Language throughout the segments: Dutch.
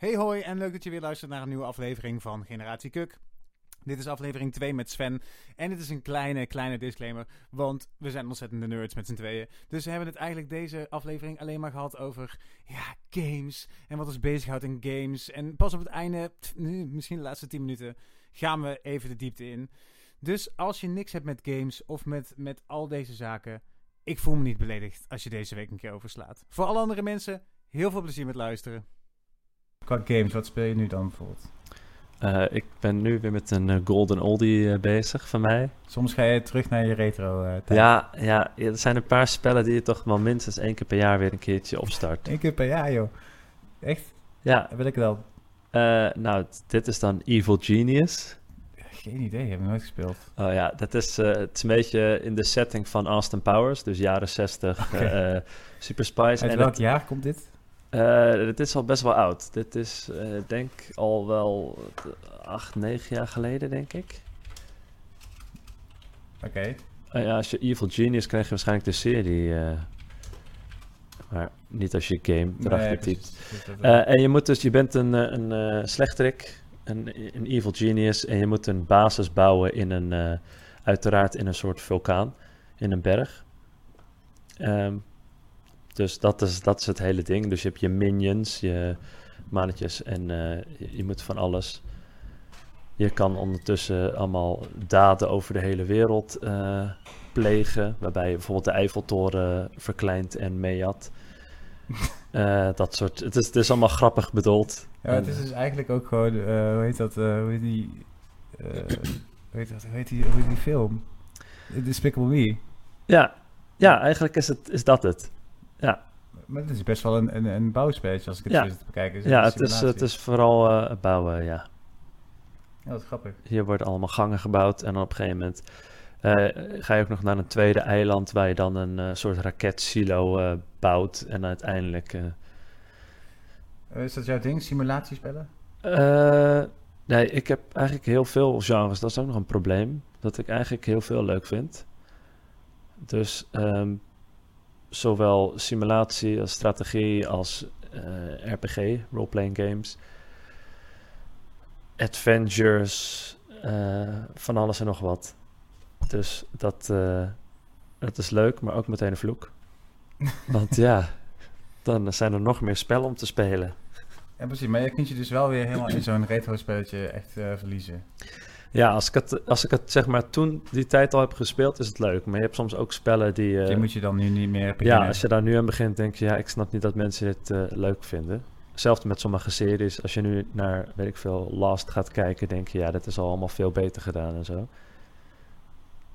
Hey hoi en leuk dat je weer luistert naar een nieuwe aflevering van Generatie Kuk. Dit is aflevering 2 met Sven. En dit is een kleine, kleine disclaimer. Want we zijn ontzettende nerds met z'n tweeën. Dus we hebben het eigenlijk deze aflevering alleen maar gehad over ja, games. En wat ons bezighoudt in games. En pas op het einde, misschien de laatste 10 minuten, gaan we even de diepte in. Dus als je niks hebt met games of met, met al deze zaken. Ik voel me niet beledigd als je deze week een keer overslaat. Voor alle andere mensen, heel veel plezier met luisteren. Qua games, wat speel je nu dan bijvoorbeeld? Uh, ik ben nu weer met een uh, Golden Oldie uh, bezig van mij. Soms ga je terug naar je retro tijd. Ja, ja, er zijn een paar spellen die je toch wel minstens één keer per jaar weer een keertje opstart. Eén keer per jaar, joh. Echt? Ja. Wil ik wel. nou, dit is dan Evil Genius. Geen idee, heb ik nooit gespeeld. Oh ja, dat is, het is een beetje in de setting van Austin Powers, dus jaren 60, okay. Super Spice. Uit en welk het, jaar komt dit? Uh, dit is al best wel oud. Dit is, uh, denk al wel acht, negen jaar geleden, denk ik. Oké. Okay. Uh, ja, als je Evil Genius krijg je waarschijnlijk de serie. maar niet als je game erachter typt. en je moet dus, je bent een, een slechterik, een, een Evil Genius, en je moet een basis bouwen in een, uiteraard in een soort vulkaan, in een berg. Um, dus dat is, dat is het hele ding. Dus je hebt je minions, je mannetjes en uh, je, je, moet van alles. Je kan ondertussen allemaal daden over de hele wereld uh, plegen. Waarbij je bijvoorbeeld de Eiffeltoren verkleint en meejat. uh, dat soort. Het is, het is allemaal grappig bedoeld. Ja, het is dus eigenlijk ook gewoon. hoe heet dat? hoe heet die. hoe heet dat? Hoe heet die, hoe heet die film? Despicable Me. Ja, ja eigenlijk is, het, is dat het. Ja. Maar het is best wel een, een, een als ik het ja. zo zit te bekijken. ja, het is, het is vooral uh, bouwen, ja. Ja, dat is grappig. Hier worden allemaal gangen gebouwd en dan op een gegeven moment uh, ga je ook nog naar een tweede eiland waar je dan een uh, soort raketsilo bouwt en uiteindelijk... is dat jouw ding, simulatiespellen? nee, ik heb eigenlijk heel veel genres. Dat is ook nog een probleem. Dat ik eigenlijk heel veel leuk vind. Dus um, zowel simulatie als strategie als uh, RPG, role-playing games, adventures, uh, van alles en nog wat. Dus dat, uh, dat is leuk, maar ook meteen een vloek. Want ja, dan zijn er nog meer spellen om te spelen. Ja, precies. Maar je kunt je dus wel weer helemaal in zo'n retro-spelletje echt verliezen. Ja, als ik, het, als ik het zeg maar toen die tijd al heb gespeeld, is het leuk. Maar je hebt soms ook spellen die... Uh, die moet je dan nu niet meer beginnen. Ja, als je daar nu aan begint, denk je... Ja, ik snap niet dat mensen dit uh, leuk vinden. Hetzelfde met sommige series. Als je nu naar, weet ik veel, Last gaat kijken... denk je, ja, dat is al allemaal veel beter gedaan en zo.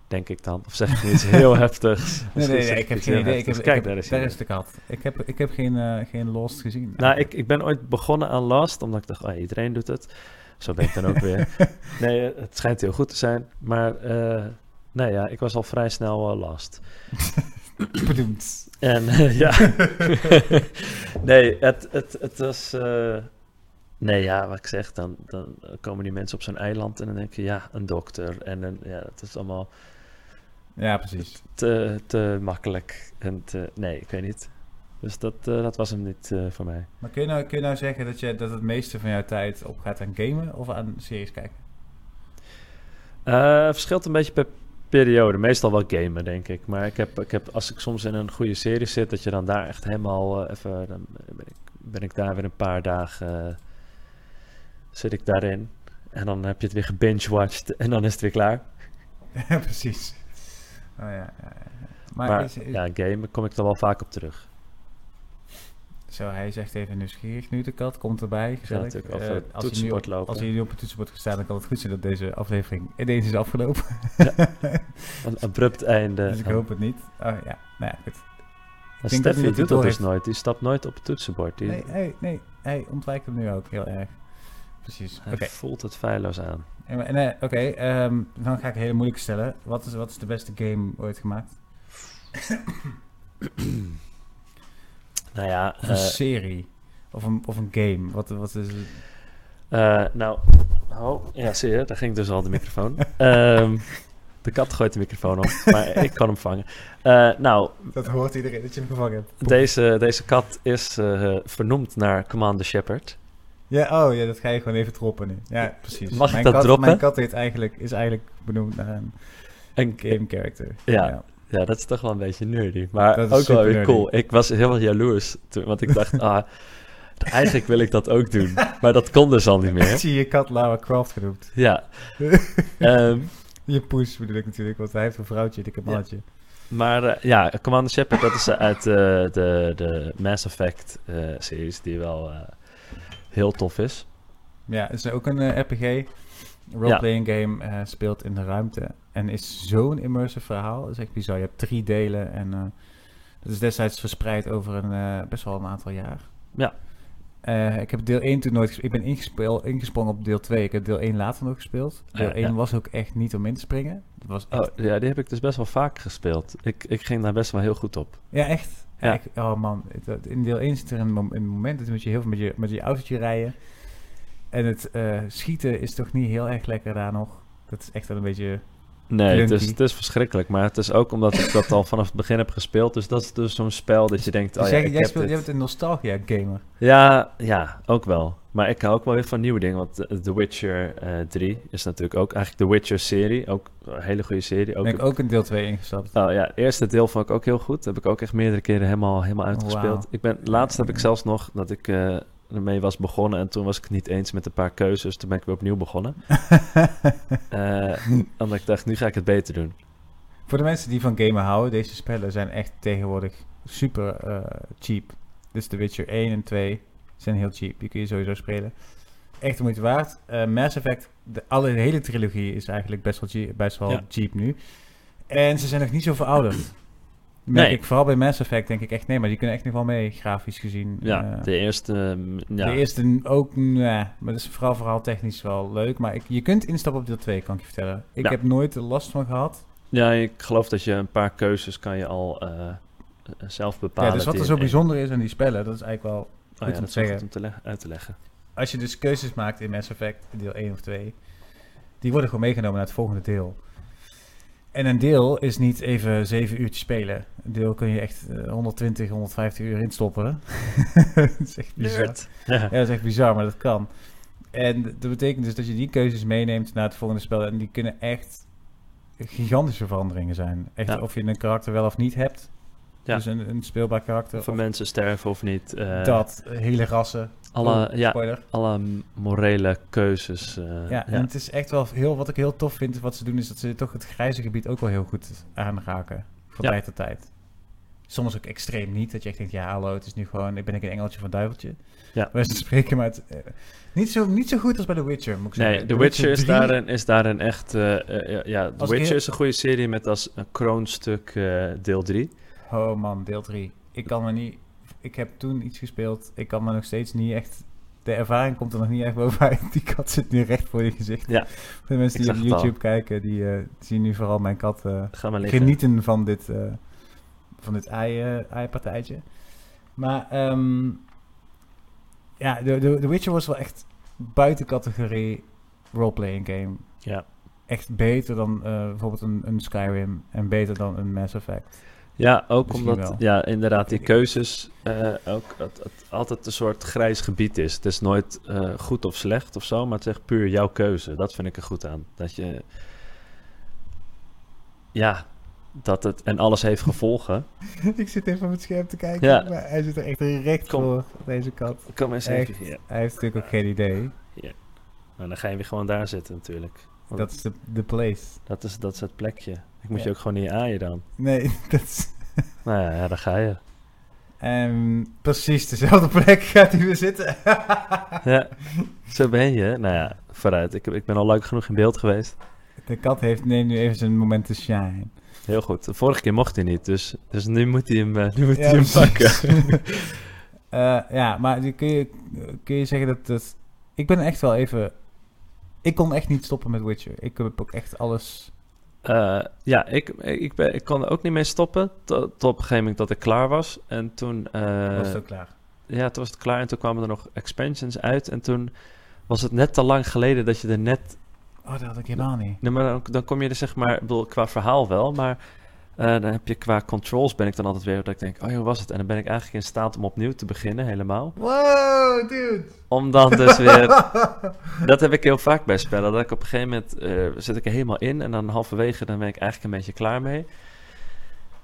Denk ik dan. Of zeg ik iets heel heftigs? Nee, nee, nee, ik heb geen idee. Ik heb, Kijk, ik heb, daar is, daar is de kat. Ik heb, ik heb geen, uh, geen Lost gezien. Nou, ik, ik ben ooit begonnen aan Lost, omdat ik dacht, oh, iedereen doet het. Zo ben ik dan ook weer. Nee, het schijnt heel goed te zijn. Maar uh, nee, ja, ik was al vrij snel uh, last. Bedoemd. En uh, ja. nee, het, het, het was. nee, ja, wat ik zeg, dan, dan komen die mensen op zo'n eiland en dan denk je, ja, een dokter. En een, ja, het is allemaal. Ja, precies. Te, te makkelijk. En te, nee, ik weet niet. Dus dat, uh, dat was hem niet uh, voor mij. Maar kun je, nou, kun je nou zeggen dat, je, dat het meeste van jouw tijd opgaat aan gamen of aan series kijken? Uh, verschilt een beetje per periode. Meestal wel gamen, denk ik. Maar ik heb, ik heb, als ik soms in een goede serie zit, dat je dan daar echt helemaal even... Dan ben ik, ben ik daar weer een paar dagen... zit ik daarin. En dan heb je het weer gebinge-watched en dan is het weer klaar. Ja, precies. Oh, ja, ja, ja. Maar, maar is, is... ja, gamen kom ik er wel vaak op terug. Zo, hij zegt even nieuwsgierig nu de kat, komt erbij. Gezellig. Ja, uh, als, hij nu op, lopen. als hij nu op het toetsenbord gestaan, dan kan het goed zijn dat deze aflevering ineens is afgelopen. Ja. Een abrupt einde. Dus ik hoop het niet. Oh ja, nou ja, goed. Steffi doet dat dus nooit. Die stapt nooit op het toetsenbord. Die... Nee, hey, nee, hij ontwijkt hem nu ook heel erg. Precies. Hij okay. voelt het feilloos aan. Nee, Oké, okay, um, dan ga ik een hele moeilijke stellen. Wat is, wat is de beste game ooit gemaakt? Nou ja, of een uh, serie. Of een, of een game. Wat, wat is het? Uh, nou, oh, ja, zie je, daar ging dus al de microfoon. um, de kat gooit de microfoon op, maar ik kan hem vangen. Uh, nou, dat hoort iedereen dat je hem gevangen hebt. Deze, deze kat is vernoemd naar Commander Shepard. Ja, oh ja, dat ga je gewoon even droppen nu. Ja, precies. Mag ik mijn dat kat, droppen? Mijn kat heet eigenlijk, is eigenlijk benoemd naar een En game character. Ja. Ja, dat is toch wel een beetje nerdy. Maar Dat is ook wel weer nerdy. cool. Ik was heel jaloers. Toen, want ik dacht, ah, eigenlijk wil ik dat ook doen. Maar dat kon dus al niet meer. je je kat Lara Croft genoemd? Ja. Ehm, je poes bedoel ik natuurlijk, want hij heeft een vrouwtje, dikke Ja. mannetje. maar eh, ja, Commander Shepard, dat is eh, uit eh, de, de Mass Effect eh, series, die wel heel tof is. Ja, het is ook een RPG. Roleplaying game eh, speelt in de ruimte. En is zo'n immersive verhaal. Dat is echt bizar. Je hebt drie delen. En eh dat is destijds verspreid over een, eh, best wel een aantal jaar. Ja. Eh, ik heb deel 1 toen nooit. Ik ben ingespeel, ingesprongen op deel 2. Ik heb deel 1 later nog gespeeld. Deel ja, 1 ja. was ook echt niet om in te springen. Het was echt, Oh, ja, die heb ik dus best wel vaak gespeeld. Ik, ik ging daar best wel heel goed op. Ja, echt. Ja, ik- oh man, in deel 1 zit er een, mom- een moment dat moet je heel veel met je, met je autootje rijden. En het schieten is toch niet heel erg lekker daar nog. Dat is echt wel een beetje... Nee, het is, het is verschrikkelijk. Maar het is ook omdat ik dat al vanaf het begin heb gespeeld. Dus dat is dus zo'n spel dat je denkt, oh Dus ja, jij, ik jij, heb speelt, dit. jij bent een nostalgia gamer. Ja, ja, ook wel. Maar ik hou ook wel weer van nieuwe dingen. Want eh, The Witcher eh 3 is natuurlijk ook eigenlijk de Witcher-serie. Ook een hele goede serie. Ook ben ik ook in deel 2 ingestapt. Oh ja, het eerste deel vond ik ook heel goed. heb ik ook echt meerdere keren helemaal, helemaal uitgespeeld. Wauw. Ik ben, laatst heb ik zelfs nog dat ik eh, ermee was begonnen. En toen was ik het niet eens met een paar keuzes. Toen ben ik weer opnieuw begonnen. Eh, omdat ik dacht, nu ga ik het beter doen. Voor de mensen die van gamen houden, deze spellen zijn echt tegenwoordig super eh, cheap. Dus The Witcher 1 en 2 zijn heel cheap. Die kun je sowieso spelen. Echt de moeite waard. Eh, Mass Effect, de, alle, de hele trilogie is eigenlijk best wel, cheap, best wel Ja. cheap nu. En ze zijn nog niet zo verouderd. Merk Nee. ik, vooral bij Mass Effect denk ik echt, nee, maar die kunnen echt nog wel mee, grafisch gezien. Ja, Eh, de eerste... mm, ja. De eerste ook, nee, maar dat is vooral verhaal technisch wel leuk. Maar ik, je kunt instappen op deel 2, kan ik je vertellen. Ik Ja. heb nooit last van gehad. ja, ik geloof dat je een paar keuzes kan je al eh, eh, zelf bepalen. Ja, dus wat er zo bijzonder is aan die spellen, dat is eigenlijk wel Oh goed ja, om dat te is zeggen. om te uit te leggen. Als je dus keuzes maakt in Mass Effect, deel 1 of 2, die worden gewoon meegenomen naar het volgende deel. En een deel is niet even 7 uur te spelen. Een deel kun je echt eh, 120, 150 uur instoppen. dat is echt bizar. Ja. Ja, dat is echt bizar, maar dat kan. En dat betekent dus dat je die keuzes meeneemt naar het volgende spel. En die kunnen echt gigantische veranderingen zijn. Echt, Ja. Of je een karakter wel of niet hebt. Ja. Dus een, een speelbaar karakter. Of Of mensen sterven of niet. eh, dat, eh, hele rassen. Alle, Oh, ja, alle morele keuzes. eh, Ja, ja. en het is echt wel heel, wat ik heel tof vind, wat ze doen, is dat ze toch het grijze gebied ook wel heel goed aanraken. Van Ja. tijd tot tijd. Soms ook extreem niet, dat je echt denkt, ja hallo, het is nu gewoon, ik ben ik een engeltje van duiveltje. Ja. Wij spreken, maar het, eh, niet, zo, niet zo goed als bij The Witcher, moet ik Nee, zeggen. The Witcher is 3 daarin, is daarin echt... eh, ja, ja, The Als Witcher is een goede serie met als een kroonstuk deel 3. Oh man, deel 3. Ik kan me niet, ik heb toen iets gespeeld, ik kan me nog steeds niet echt, de ervaring komt er nog niet echt bovenuit. Die kat zit nu recht voor je gezicht. Ja. Voor de mensen die op. YouTube kijken, die eh, zien nu vooral mijn kat... liggen. genieten van dit, eh, van dit ei, eipartijtje. Maar ehm, ja, de, de, The Witcher was wel echt buiten categorie roleplaying game. Ja. Echt beter dan bijvoorbeeld een, een Skyrim en beter dan een Mass Effect. Ja, ook Misschien omdat, wel. ja, inderdaad, die keuzes eh, ook het, het altijd een soort grijs gebied is. Het is nooit eh, goed of slecht of zo, maar het is echt puur jouw keuze. Dat vind ik er goed aan. Dat je, ja, dat het, en alles heeft gevolgen. Ik zit even op het scherm te kijken, Ja. maar hij zit er echt Kom. voor, deze kat. Kom eens Echt? even. Hij heeft natuurlijk ook geen idee. Nou, dan ga je weer gewoon daar zitten natuurlijk. Dat is de, de place. dat, is, dat is het plekje. Ik moet Ja. je ook gewoon niet aaien dan. Nee, dat is... Nou ja, daar ga je. En precies dezelfde plek gaat hij weer zitten. Ja, zo ben je. Nou ja, vooruit. Ik, ik ben al leuk genoeg in beeld geweest. De kat heeft neemt nu even zijn moment te shine. Heel goed. De vorige keer mocht hij niet, dus, dus nu moet hij hem, eh, nu moet Ja, hij hem pakken. Eh, ja, maar kun je, kun je zeggen dat, dat... Ik ben echt wel even... Ik kon echt niet stoppen met Witcher. Ik heb ook echt alles... Eh, ja, ik, ik, ben, ik kon er ook niet mee stoppen. Tot, tot op een gegeven moment dat ik klaar was. En toen, eh, was het ook klaar. ja, toen was het klaar. En toen kwamen er nog expansions uit. En toen was het net te lang geleden dat je er net... Oh, dat had ik helemaal niet. Nee, maar dan, dan kom je er zeg maar... Ik bedoel, qua verhaal wel, maar... Uh, dan heb je qua controls ben ik dan altijd weer dat ik denk, oh ja, hoe was het? En dan ben ik eigenlijk in staat om opnieuw te beginnen, helemaal. Wow, dude! Om dan dus weer... dat heb ik heel vaak bij spellen, dat ik op een gegeven moment uh, zit ik er helemaal in en dan halverwege dan ben ik eigenlijk een beetje klaar mee.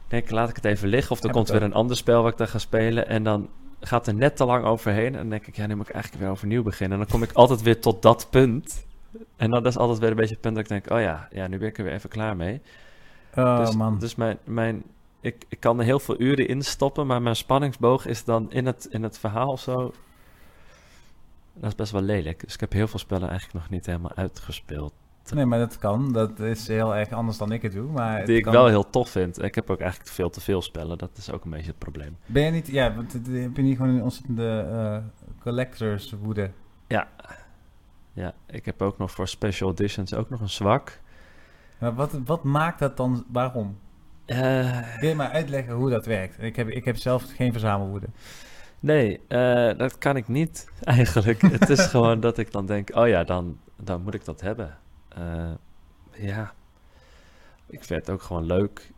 denk laat ik het even liggen of er komt weer een ander spel waar ik dan ga spelen en dan gaat er net te lang overheen en dan denk ik, ja, nu moet ik eigenlijk weer overnieuw beginnen. En dan kom ik altijd weer tot dat punt. En dan is altijd weer een beetje het punt dat ik denk, oh ja, ja, nu ben ik er weer even klaar mee. Oh, dus, man. Dus mijn, mijn, ik, ik kan er heel veel uren in stoppen, maar mijn spanningsboog is dan in het, in het verhaal zo. Dat is best wel lelijk. Dus ik heb heel veel spellen eigenlijk nog niet helemaal uitgespeeld. Nee, maar dat kan. Dat is heel erg anders dan ik het doe. Maar Die ik wel heel tof vind. Ik heb ook eigenlijk veel te veel spellen. Dat is ook een beetje het probleem. Ben je niet... Ja, heb je niet gewoon een ontzettende uh, collectors woede? Ja. Ja, ik heb ook nog voor special editions ook nog een zwak. Maar wat, wat maakt dat dan? Waarom? Uh, Kun je maar uitleggen hoe dat werkt? Ik heb, ik heb zelf geen verzamelwoede. Nee, uh, dat kan ik niet eigenlijk. het is gewoon dat ik dan denk, oh ja, dan, dan moet ik dat hebben. Uh, ja, ik vind het ook gewoon leuk.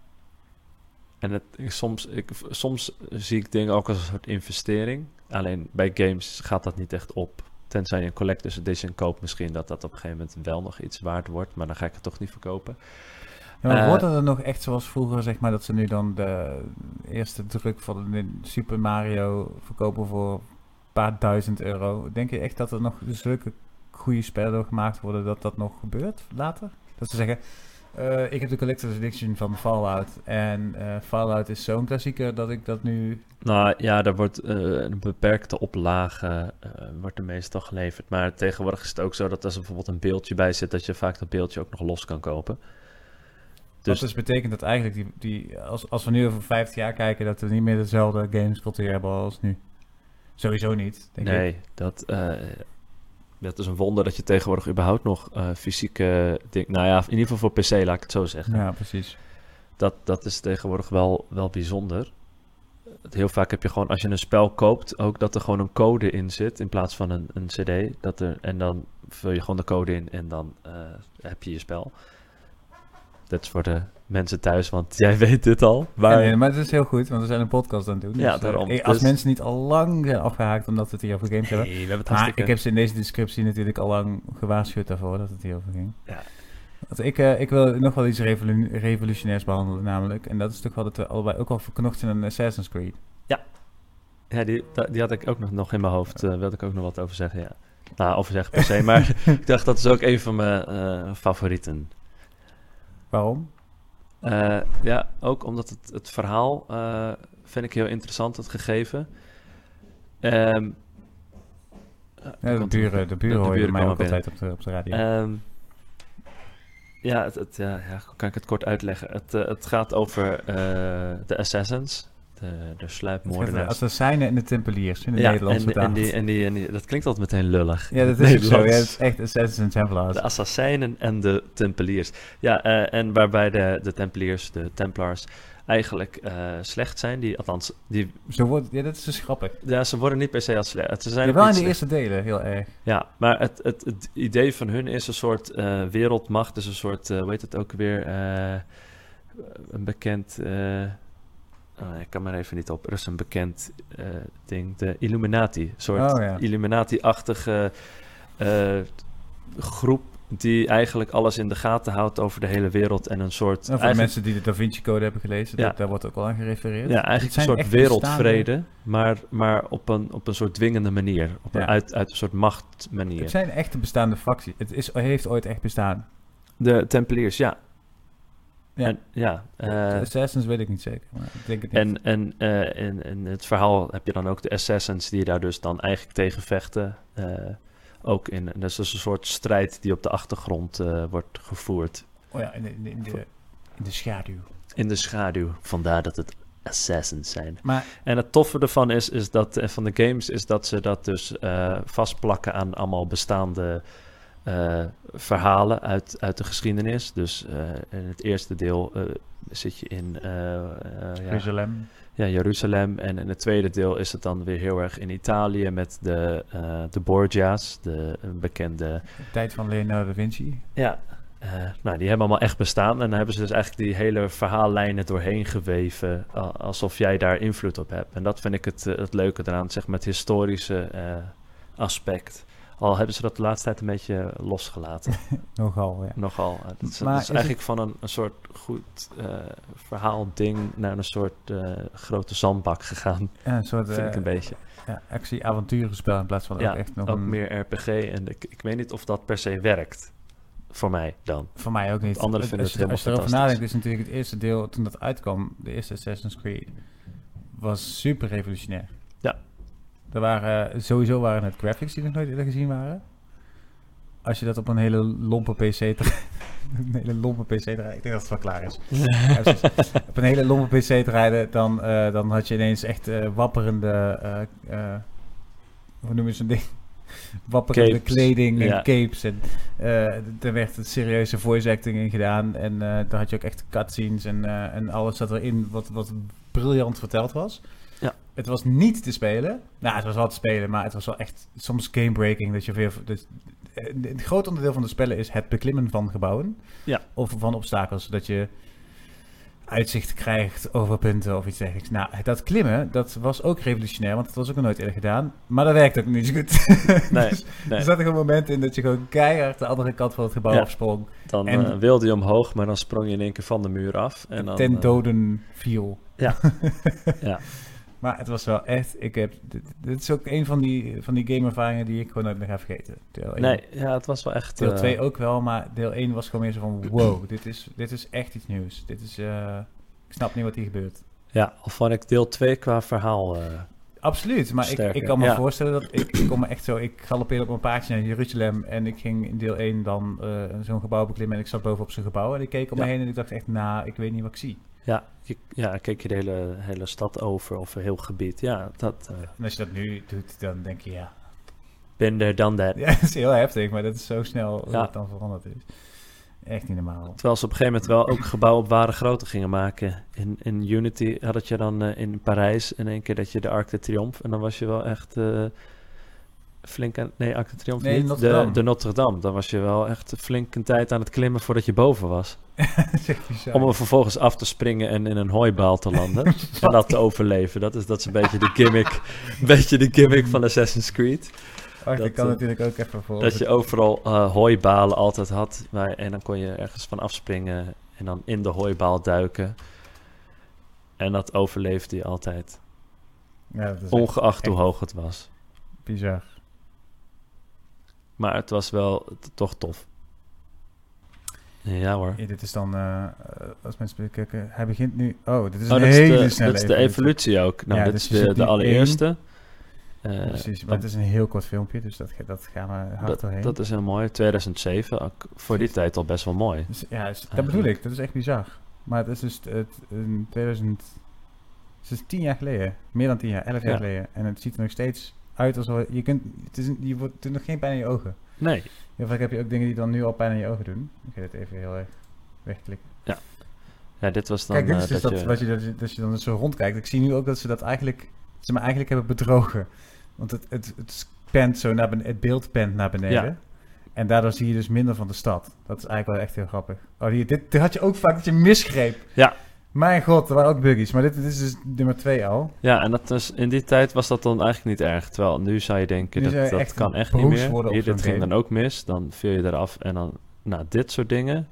En het, soms, ik, soms zie ik dingen ook als een soort investering. Alleen bij games gaat dat niet echt op. Tenzij je een collector's edition koopt, misschien dat dat op een gegeven moment wel nog iets waard wordt. Maar dan ga ik het toch niet verkopen. Ja, maar uh, wordt het er nog echt zoals vroeger, zeg maar, dat ze nu dan de eerste druk van de Super Mario verkopen voor een paar duizend euro? Denk je echt dat er nog zulke goede spellen gemaakt worden dat dat nog gebeurt later? Dat ze zeggen, uh, ik heb de Collector's Edition van Fallout. En uh, Fallout is zo'n klassieker dat ik dat nu... Nou ja, daar wordt uh, een beperkte oplage wordt er meestal geleverd. Maar tegenwoordig is het ook zo dat als er bijvoorbeeld een beeldje bij zit... dat je vaak dat beeldje ook nog los kan kopen. Dus dat dus betekent dat eigenlijk, die, die, als, als we nu over 50 jaar kijken... dat we niet meer dezelfde gamescultuur hebben als nu. Sowieso niet, denk nee, ik. dat het is een wonder dat je tegenwoordig überhaupt nog uh, fysieke dingen... Nou ja, in ieder geval voor PC, laat ik het zo zeggen. Ja, precies. Dat, dat is tegenwoordig wel, wel bijzonder. Heel vaak heb je gewoon, als je een spel koopt, ook dat er gewoon een code in zit in plaats van een, een CD. Dat er, en dan vul je gewoon de code in en dan uh, heb je je spel. Dat is voor de mensen thuis, want jij weet dit al. Maar, nee, maar het is heel goed, want we zijn een podcast aan het doen. Ja, dus, daarom. Uh, als dus... mensen niet al lang zijn afgehaakt omdat we het hier over games nee, hebben. We hebben het maar ik heb ze in deze descriptie natuurlijk al lang gewaarschuwd daarvoor dat het hier over ging. Ja. Want ik, uh, ik wil nog wel iets revolu revolutionairs behandelen namelijk. En dat is toch wel dat we allebei ook al verknocht zijn aan Assassin's Creed. Ja. Ja, die, die had ik ook nog, nog in mijn hoofd. Uh, wilde ik ook nog wat over zeggen, ja. Nou, over zeggen per se, maar ik dacht dat is ook een van mijn favorieten. Waarom? Uh, ja, ook omdat het, het verhaal uh, vind ik heel interessant, het gegeven. Um, ja, de, buren, de buren hoor je mij ook altijd op de, op de radio. Um, ja, het, het, ja, ja, kan ik het kort uitleggen. Het, uh, het gaat over de Assassins, de, de sluipmoordenaars. De assassijnen en de tempeliers in de ja, Nederlandse en, en, die, en, die, en die, dat klinkt altijd meteen lullig. Ja, dat is zo. Ja, het is echt Assassins en Templars. De assassijnen en de tempeliers. Ja, uh, en waarbij de, de tempeliers, de templars, eigenlijk uh, slecht zijn. Die, althans, die... Ze worden, ja, dat is dus grappig. Ja, ze worden niet per se als slecht. Ze zijn ja, wel in de eerste delen, heel erg. Ja, maar het, het, het idee van hun is een soort uh, wereldmacht. Dus een soort, hoe heet het ook weer, een bekend... Oh, ik kan maar even niet op. Er is een bekend uh, ding. De Illuminati. Een soort oh, ja. Illuminati-achtige uh, groep die eigenlijk alles in de gaten houdt over de hele wereld en een soort... Nou, voor de mensen die de Da Vinci Code hebben gelezen, ja. dat, daar wordt ook al aan gerefereerd. Ja, eigenlijk een soort wereldvrede, maar, maar op, een, op een soort dwingende manier. Op ja. een, uit, uit een soort machtmanier. Het zijn echte bestaande fracties. Het is, heeft ooit echt bestaan. De Tempeliers, ja. Ja, en, ja uh, Assassins weet ik niet zeker. Maar ik denk het en, niet. en uh, in, in het verhaal heb je dan ook de Assassins die daar dus dan eigenlijk tegen vechten. Uh, ook in, dat is dus een soort strijd die op de achtergrond wordt gevoerd. Oh ja, in de, in, de, in de schaduw. In de schaduw, vandaar dat het assassins zijn. Maar, en het toffe ervan is, is dat, van de games, is dat ze dat dus vastplakken aan allemaal bestaande uh, verhalen uit, uit de geschiedenis. Dus uh, in het eerste deel uh, zit je in Jeruzalem. Ja, ja, Jeruzalem. En in het tweede deel is het dan weer heel erg in Italië met de, de Borgia's, de bekende... De tijd van Leonardo da Vinci. Ja, eh, nou, die hebben allemaal echt bestaan. En dan hebben ze dus eigenlijk die hele verhaallijnen doorheen geweven. alsof jij daar invloed op hebt. En dat vind ik het, eh, het leuke eraan, zeg maar het historische eh, aspect. Al hebben ze dat de laatste tijd een beetje losgelaten. Nogal, ja. Nogal. Eh, Dat is, Maar dat is is eigenlijk van een, een soort goed eh verhaalding naar een soort eh, grote zandbak gegaan. ja een soort vind ik eh, een beetje. ja, actie-avonturenspel in plaats van Ja, ook echt nog Ook een... meer RPG. En ik, ik weet niet of dat per se werkt. Voor mij dan. Voor mij ook niet. anderen Het- vinden als, het je- als je helemaal erover nadenkt, is natuurlijk het eerste deel, toen dat uitkwam, de eerste Assassin's Creed, was super revolutionair. Ja. Er waren, sowieso waren het graphics die nog nooit eerder gezien waren. Als je dat op een hele lompe PC een hele lompe PC rijden, ik denk dat het wel klaar is. Ja, op een hele lompe PC rijden, dan, eh, dan had je ineens echt eh, wapperende, eh, eh, hoe noemen ze zo'n ding? Wapperende Capes. kleding en Ja. capes. En eh, er werd een serieuze voice acting in gedaan. En eh daar had je ook echt cutscenes en, eh, en alles zat erin wat, wat briljant verteld was. Het was niet te spelen. Nou, het was wel te spelen, maar het was wel echt soms gamebreaking. Dat je weer, dat, eh, het groot onderdeel van de spellen is het beklimmen van gebouwen. Ja. Of van obstakels, zodat je uitzicht krijgt over punten of iets dergelijks. Nou, dat klimmen, dat was ook revolutionair, want dat was ook nog nooit eerder gedaan. Maar dat werkte ook niet zo goed. Nee, Dus nee. Er zaten gewoon momenten in dat je gewoon keihard de andere kant van het gebouw Ja. afsprong. Dan En- eh, wilde je omhoog, maar dan sprong je in één keer van de muur af. En dan, ten eh, doden viel. Ja. Ja. Maar het was wel echt, ik heb, dit, dit is ook een van die, van die gameervaringen die ik gewoon nooit meer ga vergeten. Deel 1. Nee, ja, het was wel echt... Deel eh, 2 ook wel, maar deel 1 was gewoon meer zo van, wow, dit is, dit is echt iets nieuws. Dit is, eh, ik snap niet wat hier gebeurt. Ja, al vond ik deel 2 qua verhaal... eh, Absoluut, maar ik, Sterker, ik kan me ja. voorstellen dat ik, ik kom me echt zo, ik galoppeerde op een paardje naar Jeruzalem en ik ging in deel 1 dan eh, zo'n gebouw beklimmen en ik zat boven op zo'n gebouw en ik keek om me heen en ik dacht echt, nou, ik weet niet wat ik zie. Ja, je, ja, keek je de hele, hele stad over of een heel gebied. Ja, dat... eh En als je dat nu doet, dan denk je, ja, there, done that. ja, dat is heel heftig, maar dat is zo snel Ja. het dan veranderd is. Echt niet normaal. Terwijl ze op een gegeven moment wel ook gebouwen op ware grootte gingen maken. In, in Unity had het je dan eh, in Parijs in één keer dat je de Arc de Triomphe... En dan was je wel echt eh, flink aan... Nee, Arc de Triomphe Nee, niet. Notre de, de Notre Dame. Dan was je wel echt flink een tijd aan het klimmen voordat je boven was. Om er vervolgens af te springen en in een hooibaal te landen. en dat te overleven. Dat is, dat is een beetje de gimmick, een beetje de gimmick van Assassin's Creed. Dat, kan eh, natuurlijk ook even voor. Dat je overal eh, hooibalen altijd had. Waar, en dan kon je ergens van afspringen en dan in de hooibaal duiken. En dat overleefde je altijd. ja, dat Ongeacht hoe hoog het was. bizar. Maar het was wel toch tof. Ja hoor. Ja, dit is dan, eh, eh, als mensen kijken, hij begint nu, oh, dit is Oh, een is hele de, snelle dat is de evolutie ook. Nou, Ja, dit dus is de, de allereerste. Eh, Precies, maar dat- het is een heel kort filmpje, dus dat, dat gaan we hard dat, doorheen. dat is heel mooi. 2007, ook voor die tijd al best wel mooi. Dus, ja, dus, dat bedoel ik, dat is echt bizar. Maar het is dus het, in 2000, het is tien jaar geleden, meer dan tien jaar, elf jaar Ja. geleden. En het ziet er nog steeds uit alsof, je kunt, het is, je wordt, doet nog geen pijn in je ogen. Nee, Heel vaak heb je ook dingen die dan nu al pijn in je ogen doen. Ik ga dit even heel erg wegklikken. ja, dit was dan Kijk, dit is eh, dus dat, dat, je... wat je, dat, je, dat je dan dus zo rondkijkt. Ik zie nu ook dat ze dat eigenlijk, ze me eigenlijk hebben bedrogen. Want het, het, het pent zo naar beneden, het beeld pent naar beneden. Ja. En daardoor zie je dus minder van de stad. Dat is eigenlijk wel echt heel grappig. Oh, hier, dit, dit had je ook vaak dat je misgreep. Ja. Mijn god, er waren ook buggies. Maar dit, dit is dus nummer twee al. Ja, en dat is, in die tijd was dat dan eigenlijk niet erg. Terwijl nu zou je denken, Nu dat, je dat echt kan echt niet meer. Hier, dit ging game. dan ook mis. Dan viel je eraf en dan, nou, dit soort dingen.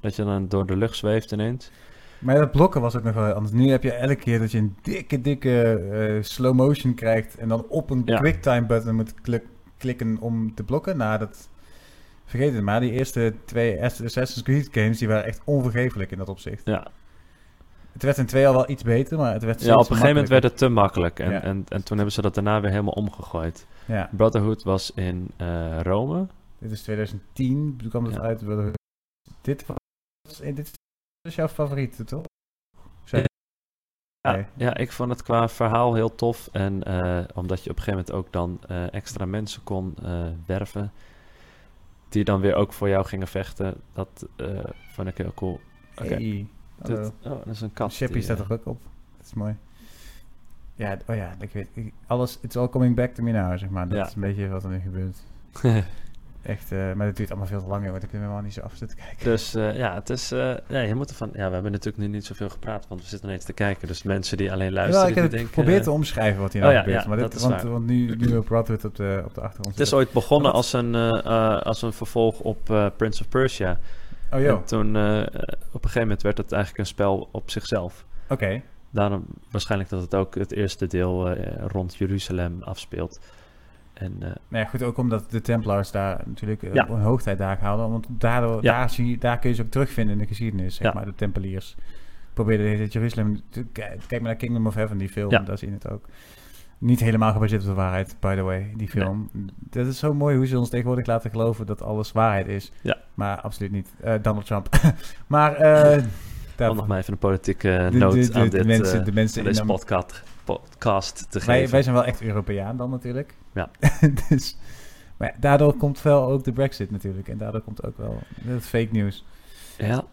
Dat je dan door de lucht zweeft ineens. Maar dat blokken was ook nog wel anders. Nu heb je elke keer dat je een dikke, dikke eh, slow motion krijgt. En dan op een Ja. quicktime button moet klik- klikken om te blokken. Nou, dat... Vergeet het maar. Die eerste twee Assassin's Creed games, die waren echt onvergeeflijk in dat opzicht. Ja, Het werd in twee al wel iets beter, maar het werd ja op een gegeven moment werd het te makkelijk. En, Ja. en, en toen hebben ze dat daarna weer helemaal omgegooid. Ja, Brotherhood was in eh, Rome. dit is 2010. Toen kwam het Ja. uit. Dit was... Dit is jouw favoriete, toch? Ja, Nee. ja, ik vond het qua verhaal heel tof. En eh, omdat je op een gegeven moment ook dan eh, extra mensen kon werven. Die dan weer ook voor jou gingen vechten. Dat vond ik heel cool. Oké. Hey. Hallo. oh, dat is een kat. Shippy die, staat eh, er ook op. Dat is mooi. Ja, oh ja, ik weet. ik- alles, it's all coming back to me now, zeg maar. Dat Ja. is een beetje wat er nu gebeurt. Echt, uh, maar het duurt allemaal veel te lang, want ik ben helemaal niet zo af te kijken. Dus uh, ja, het is, uh, ja, je moet ervan, ja, we hebben natuurlijk nu niet zoveel gepraat, want we zitten nog eens te kijken. Dus mensen die alleen luisteren, ja, ik heb die denken... probeer te omschrijven wat hier nou oh, ja, gebeurt. Ja, maar dat dit, want, want nu, nu op Radwood op de, op de achtergrond Het is ooit begonnen als een, als een vervolg op Prince of Persia. Oh joh. En toen, op een gegeven moment werd het eigenlijk een spel op zichzelf. Oké. Okay. Daarom waarschijnlijk dat het ook het eerste deel rond Jeruzalem afspeelt. En, uh, nou ja, goed, ook omdat de Templars daar natuurlijk ja. een hoogtijdagen hadden. Want daardoor, ja. daar, zie, daar kun je ze ook terugvinden in de geschiedenis, zeg ja. maar. De Tempeliers probeerden het Jeruzalem... Kijk maar naar Kingdom of Heaven, die film, daar zie je het ook. Niet helemaal gebaseerd op de waarheid, by the way, die film. Nee. Dat is zo mooi hoe ze ons tegenwoordig laten geloven dat alles waarheid is. Ja. Maar absoluut niet. Uh, Donald Trump. maar... Uh, Om nog maar even een politieke noot de, de, de, aan dit, mensen, de mensen deze podcast, podcast te wij, geven. Wij zijn wel echt Europeaan dan natuurlijk. Ja. dus, maar daardoor komt wel ook de brexit natuurlijk. En daardoor komt ook wel het fake nieuws. Ja.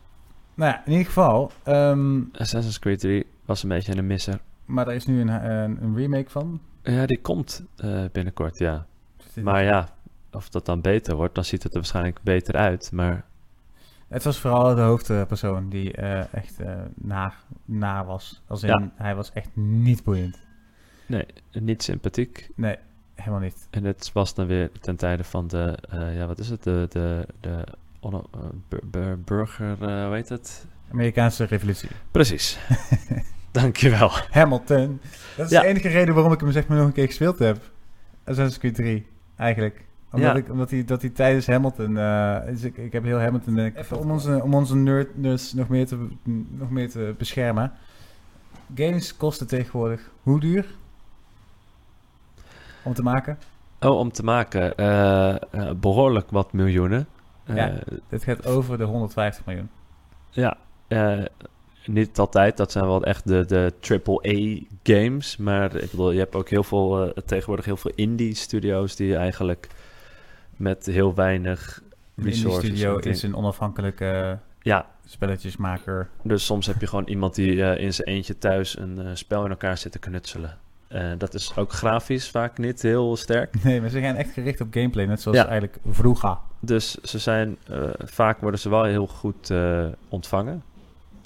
Nou ja, in ieder geval... Um, Assassin's Creed 3 was een beetje een misser. Maar er is nu een, een, een remake van. Ja, die komt uh, binnenkort, ja. Maar ja, of dat dan beter wordt, dan ziet het er waarschijnlijk beter uit. Maar het was vooral de hoofdpersoon die uh, echt uh, naar, naar was. Als in, ja. hij was echt niet boeiend. Nee, niet sympathiek. Nee, helemaal niet. En het was dan weer ten tijde van de, ja, wat is het? De, de, de bur burger, hoe heet het? Amerikaanse revolutie. Precies. Dankjewel. Hamilton. Dat is ja. de enige reden waarom ik hem zeg maar nog een keer gespeeld heb. Assassin's Creed 3, eigenlijk. Omdat, Ja. ik, omdat, hij, dat hij tijdens Hamilton... eh, dus ik, ik heb heel Hamilton... even om onze, om onze nerdness nog meer, te, nog meer te beschermen. Games kosten tegenwoordig hoe duur? Om te maken? Oh, om te maken, eh, eh, behoorlijk wat miljoenen. Eh, Ja. Dit gaat over de 150 miljoen. Ja, eh, niet altijd. Dat zijn wel echt de, de AAA games. Maar ik bedoel, je hebt ook heel veel, eh, tegenwoordig heel veel indie studio's die eigenlijk met heel weinig resources... studio en dingen- is een onafhankelijke Ja, spelletjesmaker. dus soms heb je gewoon iemand die eh, in zijn eentje thuis een eh, spel in elkaar zit te knutselen. Dat is ook grafisch vaak niet heel sterk. Nee, maar ze gaan echt gericht op gameplay, net zoals Ja. eigenlijk vroeger. Dus ze zijn, vaak worden ze wel heel goed ontvangen.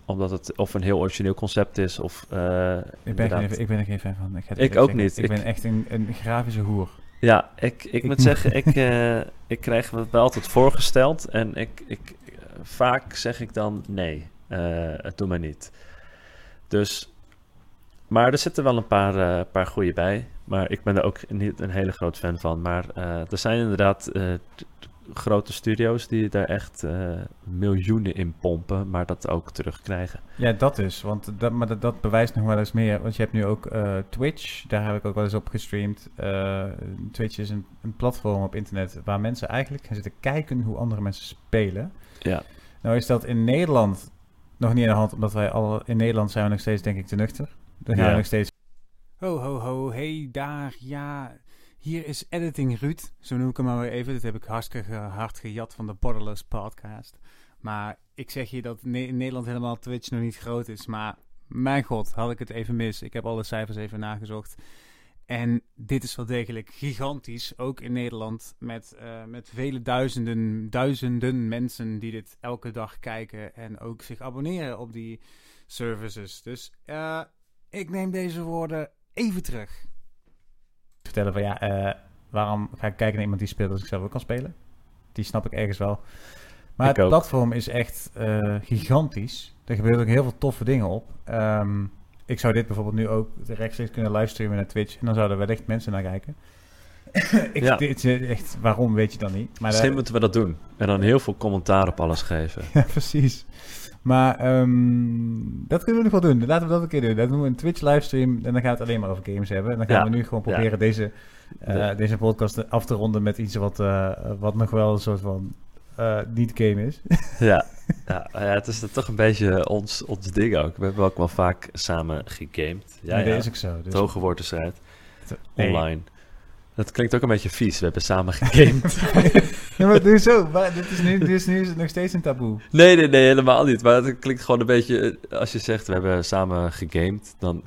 Omdat het of een heel origineel concept is of... eh, Ik ben, geen, ik ben er geen fan van. Ik, Ik ook zeggen. niet. Ik, Ik- ben echt een, een grafische hoer. Ja, ik, ik, Ik- moet zeggen, ik, eh, ik krijg me wel altijd voorgesteld. En ik, ik, vaak zeg ik dan nee, eh, het doet mij niet. Dus, maar er zitten wel een paar, eh paar goede bij. Maar ik ben er ook niet een hele groot fan van. Maar er zijn inderdaad grote studio's die daar echt eh, miljoenen in pompen, maar dat ook terugkrijgen. Ja, dat is. Want dat, maar dat, dat bewijst nog wel eens meer. Want je hebt nu ook eh, Twitch. Daar heb ik ook wel eens op gestreamd. Eh, Twitch is een, een platform op internet waar mensen eigenlijk gaan zitten kijken hoe andere mensen spelen. Ja, Nou is dat in Nederland nog niet aan de hand, omdat wij al in Nederland zijn we nog steeds denk ik te nuchter. Dan gaan Ja. we nog steeds... Ho, ho, ho, hey, daar, ja. Hier is Editing Ruud, zo noem ik hem maar weer even. Dit heb ik hartstikke hard gejat van de Borderless podcast. Maar ik zeg je dat in Nederland helemaal Twitch nog niet groot is. Maar mijn god, had ik het even mis. Ik heb alle cijfers even nagezocht. En dit is wel degelijk gigantisch, ook in Nederland, met, eh, met vele duizenden, duizenden mensen die dit elke dag kijken en ook zich abonneren op die services. Dus eh, ik neem deze woorden even terug. Vertellen van ja, eh, waarom ga ik kijken naar iemand die speelt als ik zelf ook kan spelen? Die snap ik ergens wel. Maar Ik het ook. platform is echt eh, gigantisch. Er gebeuren ook heel veel toffe dingen op. Ehm, ik zou dit bijvoorbeeld nu ook rechtstreeks kunnen livestreamen naar Twitch. En dan zouden wellicht mensen naar kijken. ik, Ja. dit is echt, waarom weet je dan niet? Maar misschien moeten we dat doen. En dan heel veel commentaar op alles geven. ja, precies. Maar ehm, dat kunnen we nog wel doen. Laten we dat een keer doen. Dan doen we een Twitch livestream en dan gaan we het alleen maar over games hebben. En dan gaan Ja. we nu gewoon Ja. proberen deze, eh, De- deze podcast af te ronden met iets wat, eh, wat nog wel een soort van eh, niet game is. Ja, ja, ja, het is toch een beetje ons, ons ding ook. We hebben ook wel vaak samen gegamed. Ja, ja. dat is ook zo. Dus Het hoge woord is. Nee. Dat klinkt ook een beetje vies. We hebben samen gegamed. ja, maar doe zo. Maar dit, is nu, dit is nu nog steeds een taboe. nee, nee, nee, helemaal niet. Maar het klinkt gewoon een beetje... eh, Als je zegt, we hebben samen gegamed, dan...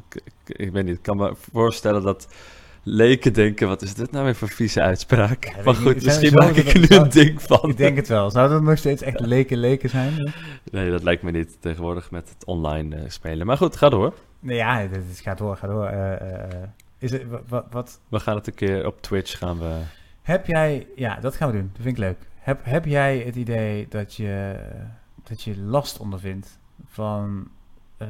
Ik weet niet, ik kan me voorstellen dat leken denken, wat is dit nou weer voor vieze uitspraak? Ja, maar goed, niet. misschien maak ik er nu een ding van. Ik denk het wel. Zou dat nog steeds echt leken leken zijn? Nee, dat lijkt me niet tegenwoordig met het online eh, spelen. Maar goed, ga door. Nee, ja, het, het gaat door, gaat door. Eh. Is het, wa- wa- wat, We gaan het een keer op Twitch gaan we... heb jij... Ja, dat gaan we doen. Dat vind ik leuk. Heb, heb jij het idee dat je, dat je last ondervindt van eh,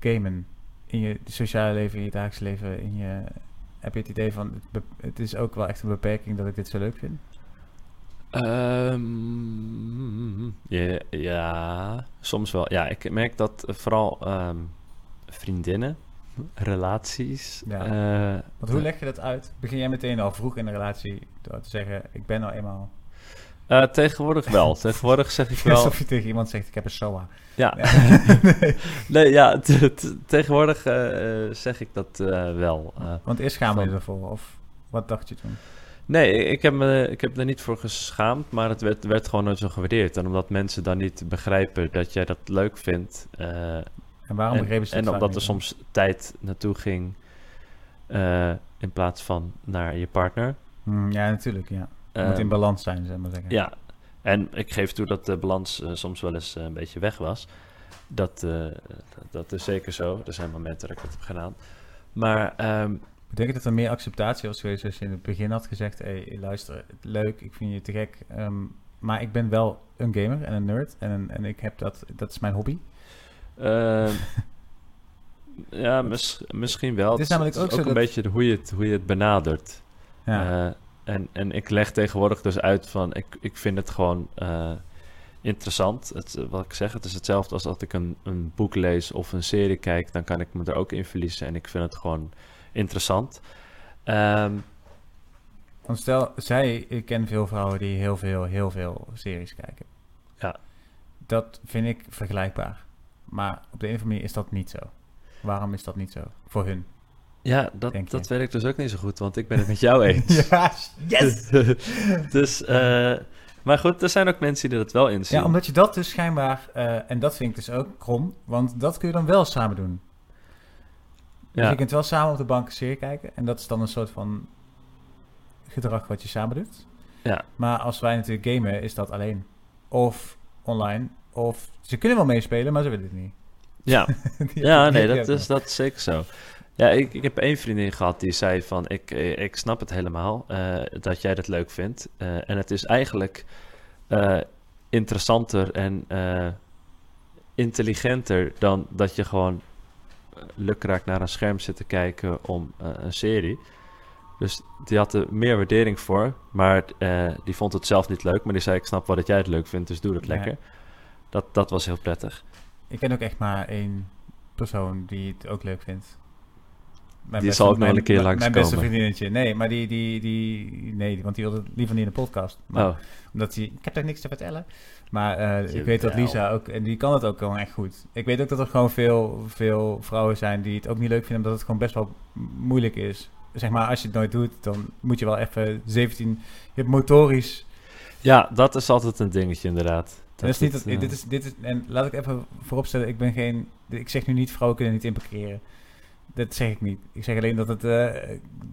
gamen in je sociale leven, in je dagelijks leven, in je... Heb je het idee van, het, is ook wel echt een beperking dat ik dit zo leuk vind? Ehm, ja, ja, soms wel. Ja, ik merk dat vooral ehm, vriendinnen, relaties... Ja. eh, Want hoe leg je dat uit? Begin jij meteen al vroeg in de relatie door te zeggen, ik ben nou eenmaal... eh, tegenwoordig wel. tegenwoordig zeg ik wel... Alsof je tegen iemand zegt, ik heb een SOA. Ja, nee. nee, ja, tegenwoordig eh, zeg ik dat wel. Want eerst schaamde je ervoor, of wat dacht je toen? nee, ik heb, me, ik heb er niet voor geschaamd, maar het werd, werd gewoon nooit zo gewaardeerd. En omdat mensen dan niet begrijpen dat jij dat leuk vindt. En waarom en begrepen ze dat en vaak omdat er soms tijd naartoe ging eh, in plaats van naar je partner. Hmm, ja, natuurlijk, ja. Het moet Ehm, in balans zijn, zeg maar zeggen. Ja, en ik geef toe dat de balans eh, soms wel eens eh, een beetje weg was. Dat, dat is zeker zo. Er zijn momenten dat ik dat heb gedaan. Maar ehm, Betekent dat er meer acceptatie was geweest als je in het begin had gezegd, hé, hey, luister, leuk, ik vind je te gek, ehm, maar ik ben wel een gamer en een nerd en, een- en ik heb dat, dat is mijn hobby. Ehm, ja, mis- misschien wel. Het is namelijk ook zo een dat- beetje hoe je het, hoe je het benadert. Ja. Eh, en, en ik leg tegenwoordig dus uit van, ik, ik vind het gewoon eh, interessant. Het, eh, wat ik zeg, het is hetzelfde als als ik een, een boek lees of een serie kijk, dan kan ik me er ook in verliezen en ik vind het gewoon interessant. Ehm, Want stel, zij, ik ken veel vrouwen die heel veel, heel veel series kijken. Ja. Dat vind ik vergelijkbaar. Maar op de een of andere manier is dat niet zo. Waarom is dat niet zo? Voor hun. ja, dat, dat weet ik dus ook niet zo goed, want ik ben het met jou eens. ja, yes! dus, eh, maar goed, er zijn ook mensen die dat wel inzien. Ja, omdat je dat dus schijnbaar, eh, en dat vind ik dus ook krom, want dat kun je dan wel samen doen. Dus Ja. je kunt wel samen op de bank een serie kijken, en dat is dan een soort van gedrag wat je samen doet. Ja. Maar als wij natuurlijk gamen, is dat alleen. Of online, of ze kunnen wel meespelen, maar ze willen het niet. ja. Ja, nee, dat is, dat is zeker zo. Ja, ik, ik heb één vriendin gehad die zei van, ik, eh, ik snap het helemaal eh, dat jij dat leuk vindt. Eh, en het is eigenlijk interessanter en intelligenter dan dat je gewoon lukraak naar een scherm zit te kijken om een serie. Dus die had er meer waardering voor, maar die vond het zelf niet leuk. Maar die zei, ik snap wel dat jij het leuk vindt, dus doe dat Ja. Dat, dat was heel prettig. Ik ken ook echt maar één persoon die het ook leuk vindt. Mijn Die beste- zal ook nog een keer mijn- Mijn beste vriendinnetje. Nee, maar die, die, die, nee, want die wilde liever niet in de podcast. Maar Oh, Omdat hij, ik heb daar niks te vertellen. Maar eh, ik weet dat. Lisa ook, en die kan het ook gewoon echt goed. Ik weet ook dat er gewoon veel, veel vrouwen zijn die het ook niet leuk vinden, omdat het gewoon best wel moeilijk is. Zeg maar, als je het nooit doet, dan moet je wel even 17, je hebt motorisch. Ja, dat is altijd een dingetje inderdaad. Dat is niet dat, dit is, dit is, en laat ik even vooropstellen, ik ben geen, ik zeg nu niet, vrouwen kunnen niet inparkeren. Dat zeg ik niet. Ik zeg alleen dat het, eh,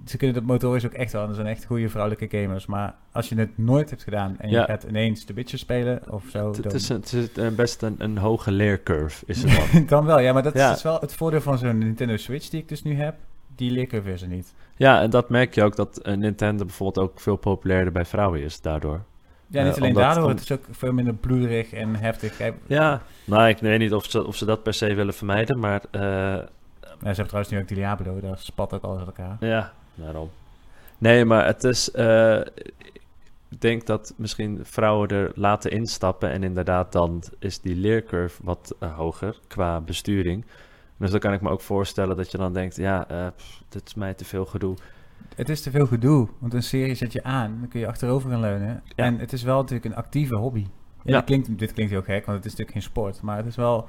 ze kunnen dat motorisch ook echt wel. en Er zijn echt goede vrouwelijke gamers. Maar als je het nooit hebt gedaan en je Ja. gaat ineens de bitches spelen of zo. het, is, een- het is een- best een, een hoge leercurve, is het dan. dan wel, ja, maar dat Ja. is wel het voordeel van zo'n Nintendo Switch die ik dus nu heb. Die leercurve is er niet. ja, en dat merk je ook dat eh, Nintendo bijvoorbeeld ook veel populairder bij vrouwen is daardoor. Ja, niet Eh, alleen daardoor, om- het is ook veel minder bloederig en heftig. Kijk, Ja, nou, ik weet niet of ze, of ze dat per se willen vermijden, maar eh, ja, ze hebben trouwens nu ook die Diablo, daar spat ook alles uit elkaar. ja, daarom. Nee, maar het is, eh, ik denk dat misschien vrouwen er laten instappen en inderdaad dan is die leercurve wat hoger qua besturing. Dus dan kan ik me ook voorstellen dat je dan denkt, ja, eh, pff, dit is mij te veel gedoe. Het is te veel gedoe, want een serie zet je aan, dan kun je achterover gaan leunen. Ja. En het is wel natuurlijk een actieve hobby. Ja, Ja. Dit, klinkt, dit klinkt heel gek, want het is natuurlijk geen sport. Maar het is wel,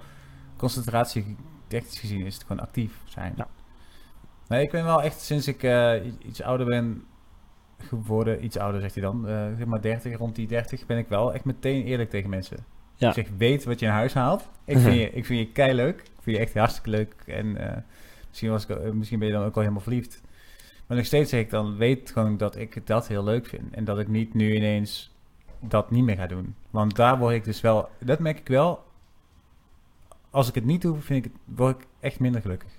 concentratie technisch gezien is het gewoon actief zijn. Ja. Nee, ik ben wel echt sinds ik eh, iets ouder ben geworden, iets ouder zegt hij dan, eh, zeg maar 30, rond die 30, ben ik wel echt meteen eerlijk tegen mensen. Ja. Ik zeg, weet wat je in huis haalt. Ik vind je, ik vind je kei leuk. Ik vind je echt hartstikke leuk. En eh, misschien, was ik, misschien ben je dan ook al helemaal verliefd. Maar nog steeds zeg ik dan, weet gewoon dat ik dat heel leuk vind. En dat ik niet nu ineens dat niet meer ga doen. Want daar word ik dus wel, dat merk ik wel. Als ik het niet doe, vind ik het, word ik echt minder gelukkig.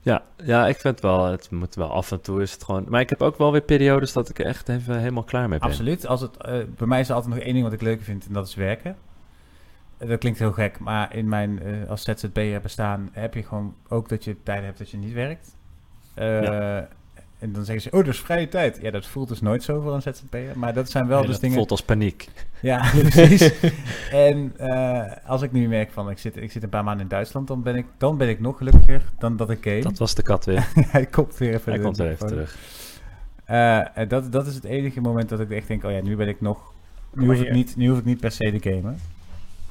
Ja, ja, ik vind wel, het moet wel af en toe is het gewoon. Maar ik heb ook wel weer periodes dat ik echt even helemaal klaar mee ben. Absoluut. Als het, eh, bij mij is er altijd nog één ding wat ik leuk vind en dat is werken. Eh, dat klinkt heel gek, maar in mijn uh, als ZZP'er bestaan heb je gewoon ook dat je tijden hebt dat je niet werkt. Ja. En dan zeggen ze, oh, dus vrije tijd. Ja, dat voelt dus nooit zo voor een ZZP'er. Maar dat zijn wel dus dat dingen... voelt als paniek. Ja, precies. en uh, als ik nu merk van, ik zit, ik zit een paar maanden in Duitsland, dan ben ik, dan ben ik nog gelukkiger dan dat ik game. Dat was de kat weer. Hij komt weer even, Hij komt weer even terug. Uh, dat, dat is het enige moment dat ik echt denk, oh ja, nu ben ik nog... Nu hoef, ik niet, nu hoef ik niet per se te gamen.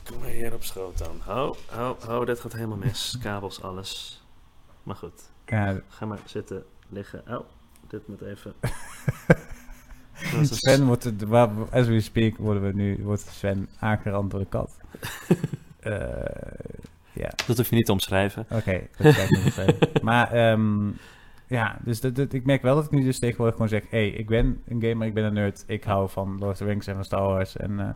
Kom maar hier op schoot dan. Hou, hou, hou, dit gaat helemaal mis. Kabels, alles. Maar goed. Ja. Ga maar zitten, liggen. Oh, dit moet even... Sven wordt, het, waar, as we speak, worden we nu, wordt Sven aangerand door de kat. uh, ja. Dat hoef je niet te omschrijven. Oké, okay, dat ik niet omschrijven. maar um, ja, dus dat, dat, ik merk wel dat ik nu dus tegenwoordig gewoon zeg... Hé, hey, ik ben een gamer, ik ben een nerd. Ik hou van Lord of the Rings en van Star Wars. En uh,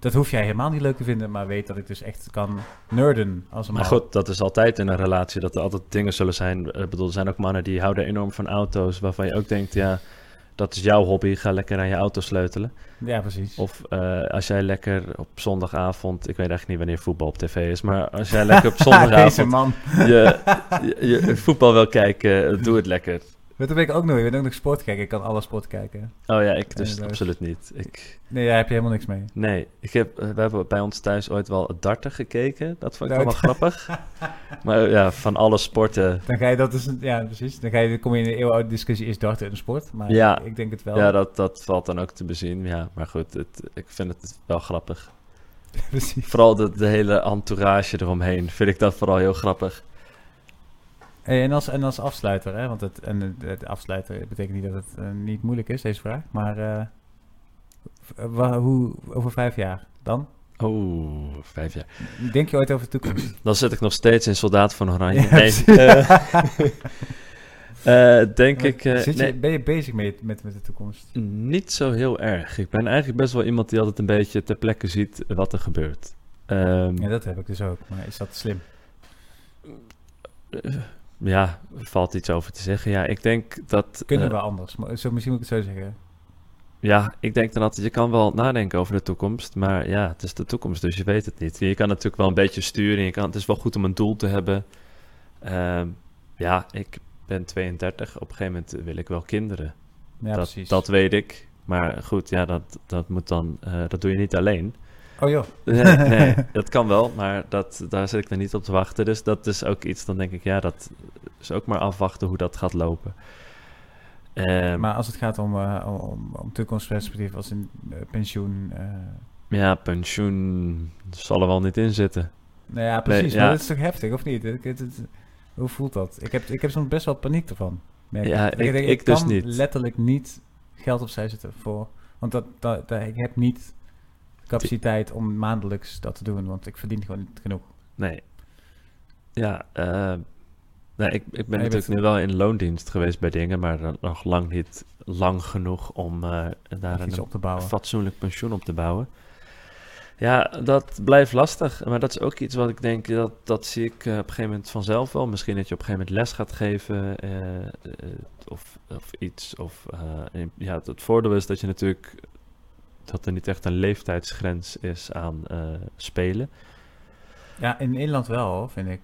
dat hoef jij helemaal niet leuk te vinden, maar weet dat ik dus echt kan nerden als een Maar goed, dat is altijd in een relatie, dat er altijd dingen zullen zijn. Ik bedoel, er zijn ook mannen die houden enorm van auto's, waarvan je ook denkt, ja, dat is jouw hobby, ga lekker aan je auto sleutelen. Ja, precies. Of uh, als jij lekker op zondagavond, ik weet eigenlijk niet wanneer voetbal op tv is, maar als jij lekker op zondagavond Deze man. je, je, je, voetbal wil kijken, doe het lekker. Dat weet ik ook nog. Ik ben ook nog sport kijken. Ik kan alle sport kijken. Oh ja, ik dus absoluut niet. Ik... Nee, daar heb je helemaal niks mee. Nee, ik heb, we hebben bij ons thuis ooit wel darten gekeken. Dat vond ik wel, grappig. maar ja, van alle sporten... Dan ga je dat dus... Ja, precies. Dan, ga je, dan kom je in een eeuwenoude discussie, is darten een sport? Maar ja, ik denk het wel. Ja, dat, dat valt dan ook te bezien. Ja, maar goed, het, ik vind het wel grappig. precies. Vooral de, de hele entourage eromheen vind ik dat vooral heel grappig. Hey, en, als, en als afsluiter, hè, want het, en het afsluiter betekent niet dat het uh, niet moeilijk is, deze vraag. Maar uh, hoe, over vijf jaar dan? Oh, vijf jaar. Denk je ooit over de toekomst? Dan zit ik nog steeds in Soldaat van Oranje. Ja, nee, uh, denk ik... Je, nee. Ben je bezig met, met, met de toekomst? Niet zo heel erg. Ik ben eigenlijk best wel iemand die altijd een beetje ter plekke ziet wat er gebeurt. Um, ja, dat heb ik dus ook. Maar is dat slim? Ja, valt iets over te zeggen. Ja, ik denk dat... Kunnen uh, we anders? Maar zo, misschien moet ik het zo zeggen. Ja, ik denk dan altijd, je kan wel nadenken over de toekomst, maar ja, het is de toekomst, dus je weet het niet. Je kan natuurlijk wel een beetje sturen, je kan, het is wel goed om een doel te hebben. Uh, ja, ik ben 32, op een gegeven moment wil ik wel kinderen. Ja, dat, precies. dat weet ik, maar goed, ja, dat, dat moet dan, uh, dat doe je niet alleen. Oh joh. Nee, nee, dat kan wel, maar dat, daar zit ik dan niet op te wachten. Dus dat is ook iets, dan denk ik, ja, dat is ook maar afwachten hoe dat gaat lopen. Um, maar als het gaat om, uh, om, om toekomstperspectief als in uh, pensioen... Uh... Ja, pensioen zal er wel niet in zitten. Nou ja, precies. Nee, ja. Maar dat is toch heftig, of niet? Het, het, het, hoe voelt dat? Ik heb, ik heb soms best wel paniek ervan. Ja, ik, ik, ik, ik kan dus niet. letterlijk niet geld opzij zetten voor... Want dat, dat, dat, ik heb niet capaciteit om maandelijks dat te doen, want ik verdien gewoon niet genoeg. Nee. Ja, uh, nee, ik, ik ben nee, natuurlijk nu wel in loondienst geweest bij dingen, maar nog lang niet lang genoeg om uh, daar een, op te bouwen. fatsoenlijk pensioen op te bouwen. Ja, dat blijft lastig. Maar dat is ook iets wat ik denk, dat, dat zie ik uh, op een gegeven moment vanzelf wel. Misschien dat je op een gegeven moment les gaat geven of, of iets. Of, ja, het voordeel is dat je natuurlijk dat er niet echt een leeftijdsgrens is aan uh, spelen. Ja, in Nederland wel, vind ik.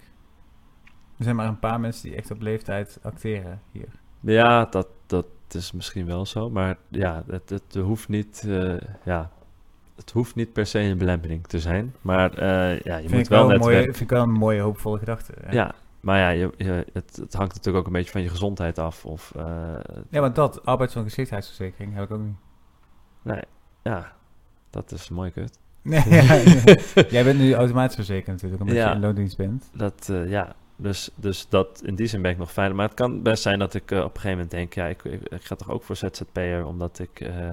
Er zijn maar een paar mensen die echt op leeftijd acteren hier. Ja, dat, dat is misschien wel zo. Maar ja, het, het hoeft niet... Uh, ja, het hoeft niet per se een belemmering te zijn. Maar uh, ja, je vind moet wel, wel net... Mooie, vind ik wel een mooie, hoopvolle gedachte. Ja, ja maar ja, je, je, het, het, hangt natuurlijk ook een beetje van je gezondheid af. Of, uh, ja, want dat, arbeids- en geschiktheidsverzekering, heb ik ook niet. Nee, ja, dat is mooi kut. Nee, ja. Jij bent nu automatisch verzekerd natuurlijk, omdat Ja. je in loondienst bent. Dat, eh, ja, dus, dus dat, in die zin ben ik nog fijn. Maar het kan best zijn dat ik eh, op een gegeven moment denk, ja, ik, ik, ik ga toch ook voor ZZP'er, omdat ik eh,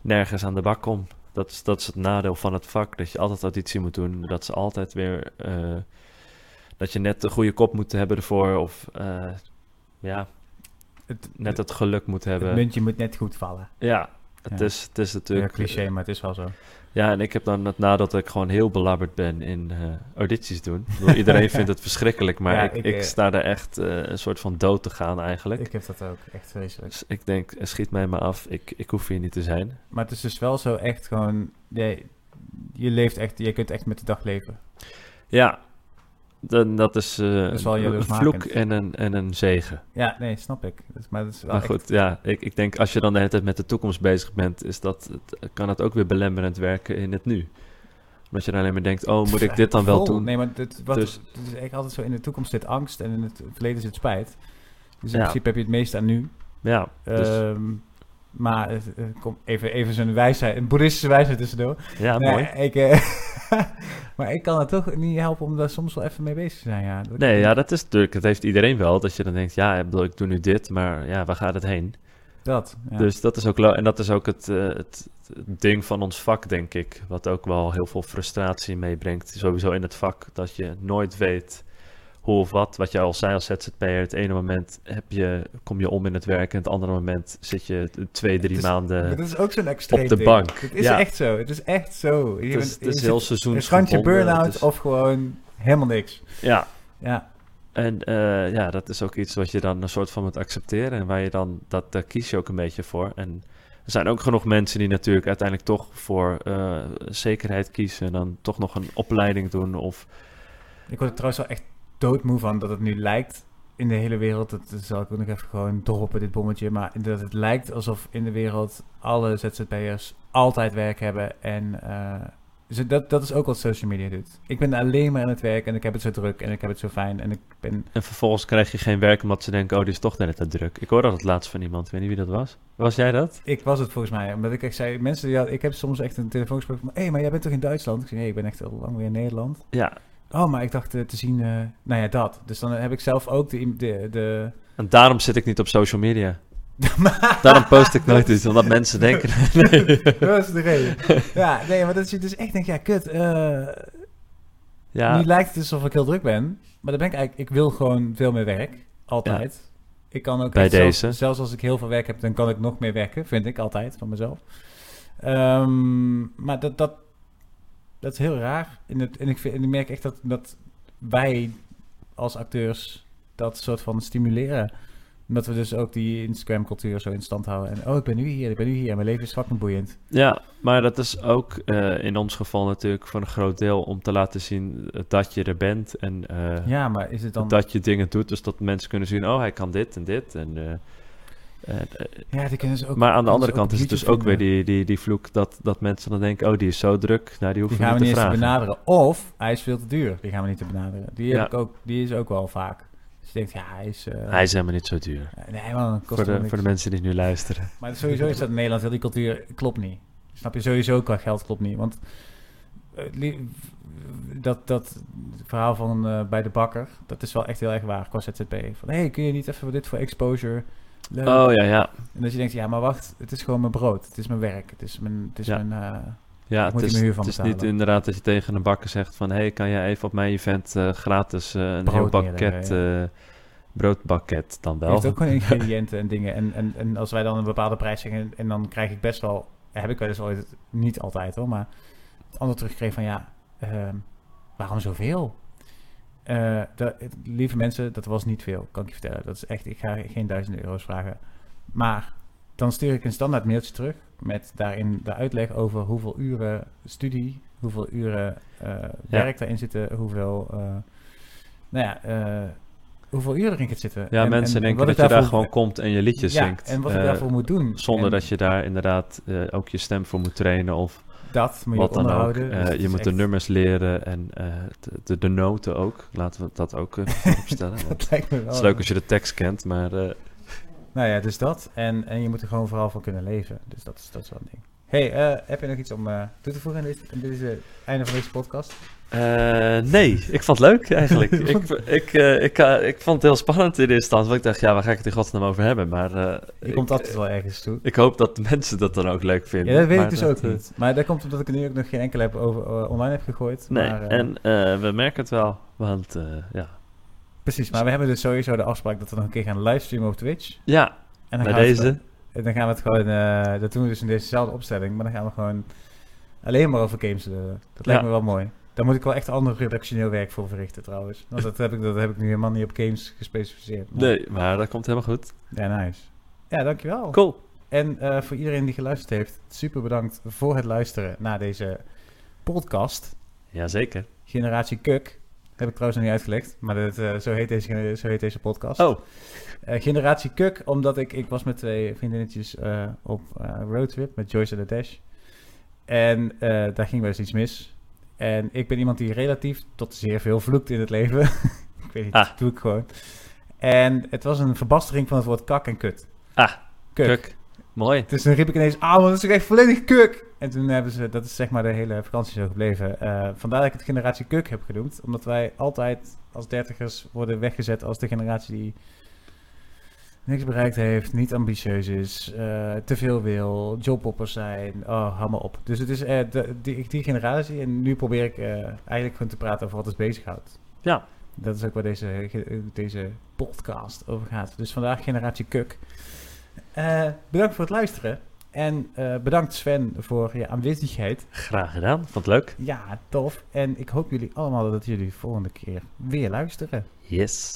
nergens aan de bak kom. Dat is, dat is het nadeel van het vak, dat je altijd auditie moet doen. Dat ze altijd weer, dat je net de goede kop moet hebben ervoor. Of, ja, het, net het geluk moet hebben. Het muntje moet net goed vallen. Ja, het, Is, het is natuurlijk... Ja, cliché, maar het is wel zo. Ja, en ik heb dan het nadat ik gewoon heel belabberd ben in uh, audities doen. iedereen vindt het verschrikkelijk, maar ik, ik, sta er echt uh, een soort van dood te gaan eigenlijk. Ik heb dat ook, echt vreselijk. Dus ik denk, schiet mij maar af, ik, ik hoef hier niet te zijn. Maar het is dus wel zo echt gewoon, je, je leeft echt, je kunt echt met de dag leven. Ja, dan, dat is, uh, dat is wel een vloek en een, en een zegen. Ja, nee, snap ik. Dus, maar, dat is wel maar goed, ja, ik, ik denk als je dan de hele tijd met de toekomst bezig bent, is dat, kan het ook weer belemmerend werken in het nu. Omdat je dan alleen maar denkt, oh, moet ik dit dan wel doen? Nee, maar dit, wat, dus, het is eigenlijk altijd zo, in de toekomst zit angst en in het verleden zit spijt. Dus in principe heb je het meeste aan nu. Ja, dus, um, maar uh, kom, even, even zo'n wijsheid, een boeddhistische wijsheid tussendoor. Ja, mooi. Ik, uh, maar ik kan het toch niet helpen om daar soms wel even mee bezig te zijn. Ja. nee, ja, dat is natuurlijk, het heeft iedereen wel. Dat je dan denkt, ja, ik, doe nu dit, maar ja, waar gaat het heen? Dat, ja. Dus dat is ook, en dat is ook het, uh, het, het, ding van ons vak, denk ik. Wat ook wel heel veel frustratie meebrengt. Sowieso in het vak, dat je nooit weet hoe of wat. Wat je al zei als ZZP'er, het ene moment heb je, kom je om in het werk... en het andere moment zit je twee, drie is, maanden dat is ook zo'n extreem op de bank. Het is echt zo, het is echt zo. Je het is, het is heel seizoen. Een schandje burn-out of gewoon helemaal niks. Ja. Ja. En uh, ja, dat is ook iets wat je dan een soort van moet accepteren. En waar je dan, dat, daar kies je ook een beetje voor. En er zijn ook genoeg mensen die natuurlijk uiteindelijk toch voor uh, zekerheid kiezen. En dan toch nog een opleiding doen of... Ik word er trouwens wel echt doodmoe van dat het nu lijkt in de hele wereld, dat, zal ik ook nog even gewoon droppen, dit bommetje, maar dat het lijkt alsof in de wereld alle ZZP'ers altijd werk hebben en uh, dat, dat is ook wat social media doet. Ik ben alleen maar aan het werk en ik heb het zo druk en ik heb het zo fijn en ik ben... En vervolgens krijg je geen werk omdat ze denken, oh, die is toch net te druk. Ik hoorde dat het laatst van iemand, ik weet niet wie dat was. Was jij dat? Ik was het volgens mij, omdat ik echt zei, mensen, ja, ik heb soms echt een telefoongesprek van, hé, hey, maar jij bent toch in Duitsland? Ik zei, nee, ik ben echt al lang weer in Nederland. Ja, Oh, maar ik dacht uh, te zien, uh, nou ja, dat. Dus dan heb ik zelf ook de... de, de... En daarom zit ik niet op social media. daarom post ik nooit iets, omdat mensen denken... nee. dat is de reden. Ja, nee, maar dat je dus echt denkt, ja, kut. Uh, ja. Nu lijkt het alsof ik heel druk ben, maar dan ben ik eigenlijk... Ik wil gewoon veel meer werk, altijd. Ja. Ik kan ook... Bij deze. Zelfs, zelfs, als ik heel veel werk heb, dan kan ik nog meer werken, vind ik altijd, van mezelf. Um, maar dat... dat dat is heel raar. En, het, en, ik, vind, en ik merk echt dat, dat wij als acteurs dat soort van stimuleren. Omdat we dus ook die Instagram-cultuur zo in stand houden. En oh, ik ben nu hier, ik ben nu hier. En mijn leven is fucking boeiend. Ja, maar dat is ook uh, in ons geval natuurlijk voor een groot deel om te laten zien dat je er bent. En uh, ja, maar is het dan... dat je dingen doet. Dus dat mensen kunnen zien, oh, hij kan dit en dit. En uh, uh, ja, die kunnen ze ook. Maar aan de andere kant is het dus ook weer die, die, die vloek dat, dat mensen dan denken: oh, die is zo druk. Nou, die hoeven die gaan we niet te, te benaderen. Of hij is veel te duur. Die gaan we niet te benaderen. Die, heb ik ook, die is ook wel vaak. Dus je denkt, ja, hij is... Uh, hij is helemaal niet zo duur. nee, man, voor, de, voor de mensen die nu luisteren. Maar sowieso is dat in Nederland, heel die cultuur klopt niet. Snap je? Sowieso qua geld klopt niet. Want uh, dat, dat verhaal van uh, bij de bakker, dat is wel echt heel erg waar qua ZZP. Van, hé, hey, kun je niet even dit voor exposure... Oh ja, ja. En dat je denkt, ja, maar wacht, het is gewoon mijn brood. Het is mijn werk. Het is mijn... Het is ja. mijn uh, ja, het is, het is niet inderdaad dat je tegen een bakker zegt van... hey, kan jij even op mijn event uh, gratis uh, een heel bakket, ja. broodbakket dan wel? Je hebt ook gewoon ingrediënten en dingen. En, en, en als wij dan een bepaalde prijs zeggen... en dan krijg ik best wel... heb ik wel eens ooit, niet altijd hoor, maar... het andere teruggekregen van ja, ehm, waarom zoveel? Uh, de, lieve mensen, dat was niet veel, kan ik je vertellen. Dat is echt, ik ga geen duizenden euro's vragen. Maar dan stuur ik een standaard mailtje terug met daarin de uitleg over hoeveel uren studie, hoeveel uren uh, werk daarin zitten, hoeveel, uh, nou ja, hoeveel uren erin gaat zitten. Ja, en, mensen en denken dat je daar gewoon komt en je liedjes ja, zingt. en wat ik daarvoor moet doen. Zonder dat je daar inderdaad ook je stem voor moet trainen of dat moet je Wat dan ook. Uh, je moet de nummers leren en uh, de, de, noten ook. Laten we dat ook opstellen. dat lijkt me wel. Het is leuk als je de tekst kent, maar... nou ja, dus dat. En, en je moet er gewoon vooral van kunnen leven. Dus dat is, dat is wel een ding. hey, heb je nog iets om toe te voegen dit, dit is het einde van deze podcast? Uh, nee, ik vond het leuk eigenlijk. ik, ik, uh, ik, uh, ik vond het heel spannend in de instantie. Want ik dacht, ja, waar ga ik het in godsnaam over hebben? Maar, je ik, komt altijd wel ergens toe. Ik hoop dat de mensen dat dan ook leuk vinden. Ja, dat weet ik dus ook niet. Maar dat komt omdat ik er nu ook nog geen enkele heb over, online heb gegooid. Nee, maar, en we merken het wel. Want ja, Precies, maar we hebben dus sowieso de afspraak dat we nog een keer gaan livestreamen op Twitch. Ja, En dan Bij gaan we het deze. en dan gaan we het gewoon, eh, dat doen we dus in dezezelfde opstelling, maar dan gaan we gewoon alleen maar over games. eh, dat lijkt Ja. me wel mooi. Daar moet ik wel echt ander redactioneel werk voor verrichten trouwens. Want dat heb ik, dat heb ik nu helemaal niet op games gespecificeerd. Maar- Nee, maar dat komt helemaal goed. Ja, nice. Ja, dankjewel. Cool. En eh, voor iedereen die geluisterd heeft, super bedankt voor het luisteren naar deze podcast. Jazeker. Generatie Kuk. Heb ik trouwens nog niet uitgelegd, maar dat, eh, zo, heet deze, zo heet deze podcast. Oh, Eh, Generatie Kuk, omdat ik, ik was met twee vriendinnetjes op roadtrip met Joyce en de Dash. En daar ging wel eens iets mis. En ik ben iemand die relatief tot zeer veel vloekt in het leven. ik weet niet, Ah. dat doe ik gewoon. En het was een verbastering van het woord kak en kut. Ah, Kuk. kuk. Mooi. Dus toen riep ik ineens, ah, dat is echt volledig kuk. En toen hebben ze, dat is zeg maar de hele vakantie zo gebleven. Eh, vandaar dat ik het generatie kuk heb genoemd. Omdat wij altijd als dertigers worden weggezet als de generatie die niks bereikt heeft, niet ambitieus is, eh, te veel wil, jobhoppers zijn, oh, hou maar op. Dus het is eh, de, die, die generatie en nu probeer ik eh, eigenlijk gewoon te praten over wat ons bezighoudt. Ja. Dat is ook waar deze, deze podcast over gaat. Dus vandaag generatie kuk. Eh, bedankt voor het luisteren. En bedankt Sven voor je aanwezigheid. Graag gedaan. Vond het leuk? Ja, tof. En ik hoop jullie allemaal dat jullie volgende keer weer luisteren. Yes.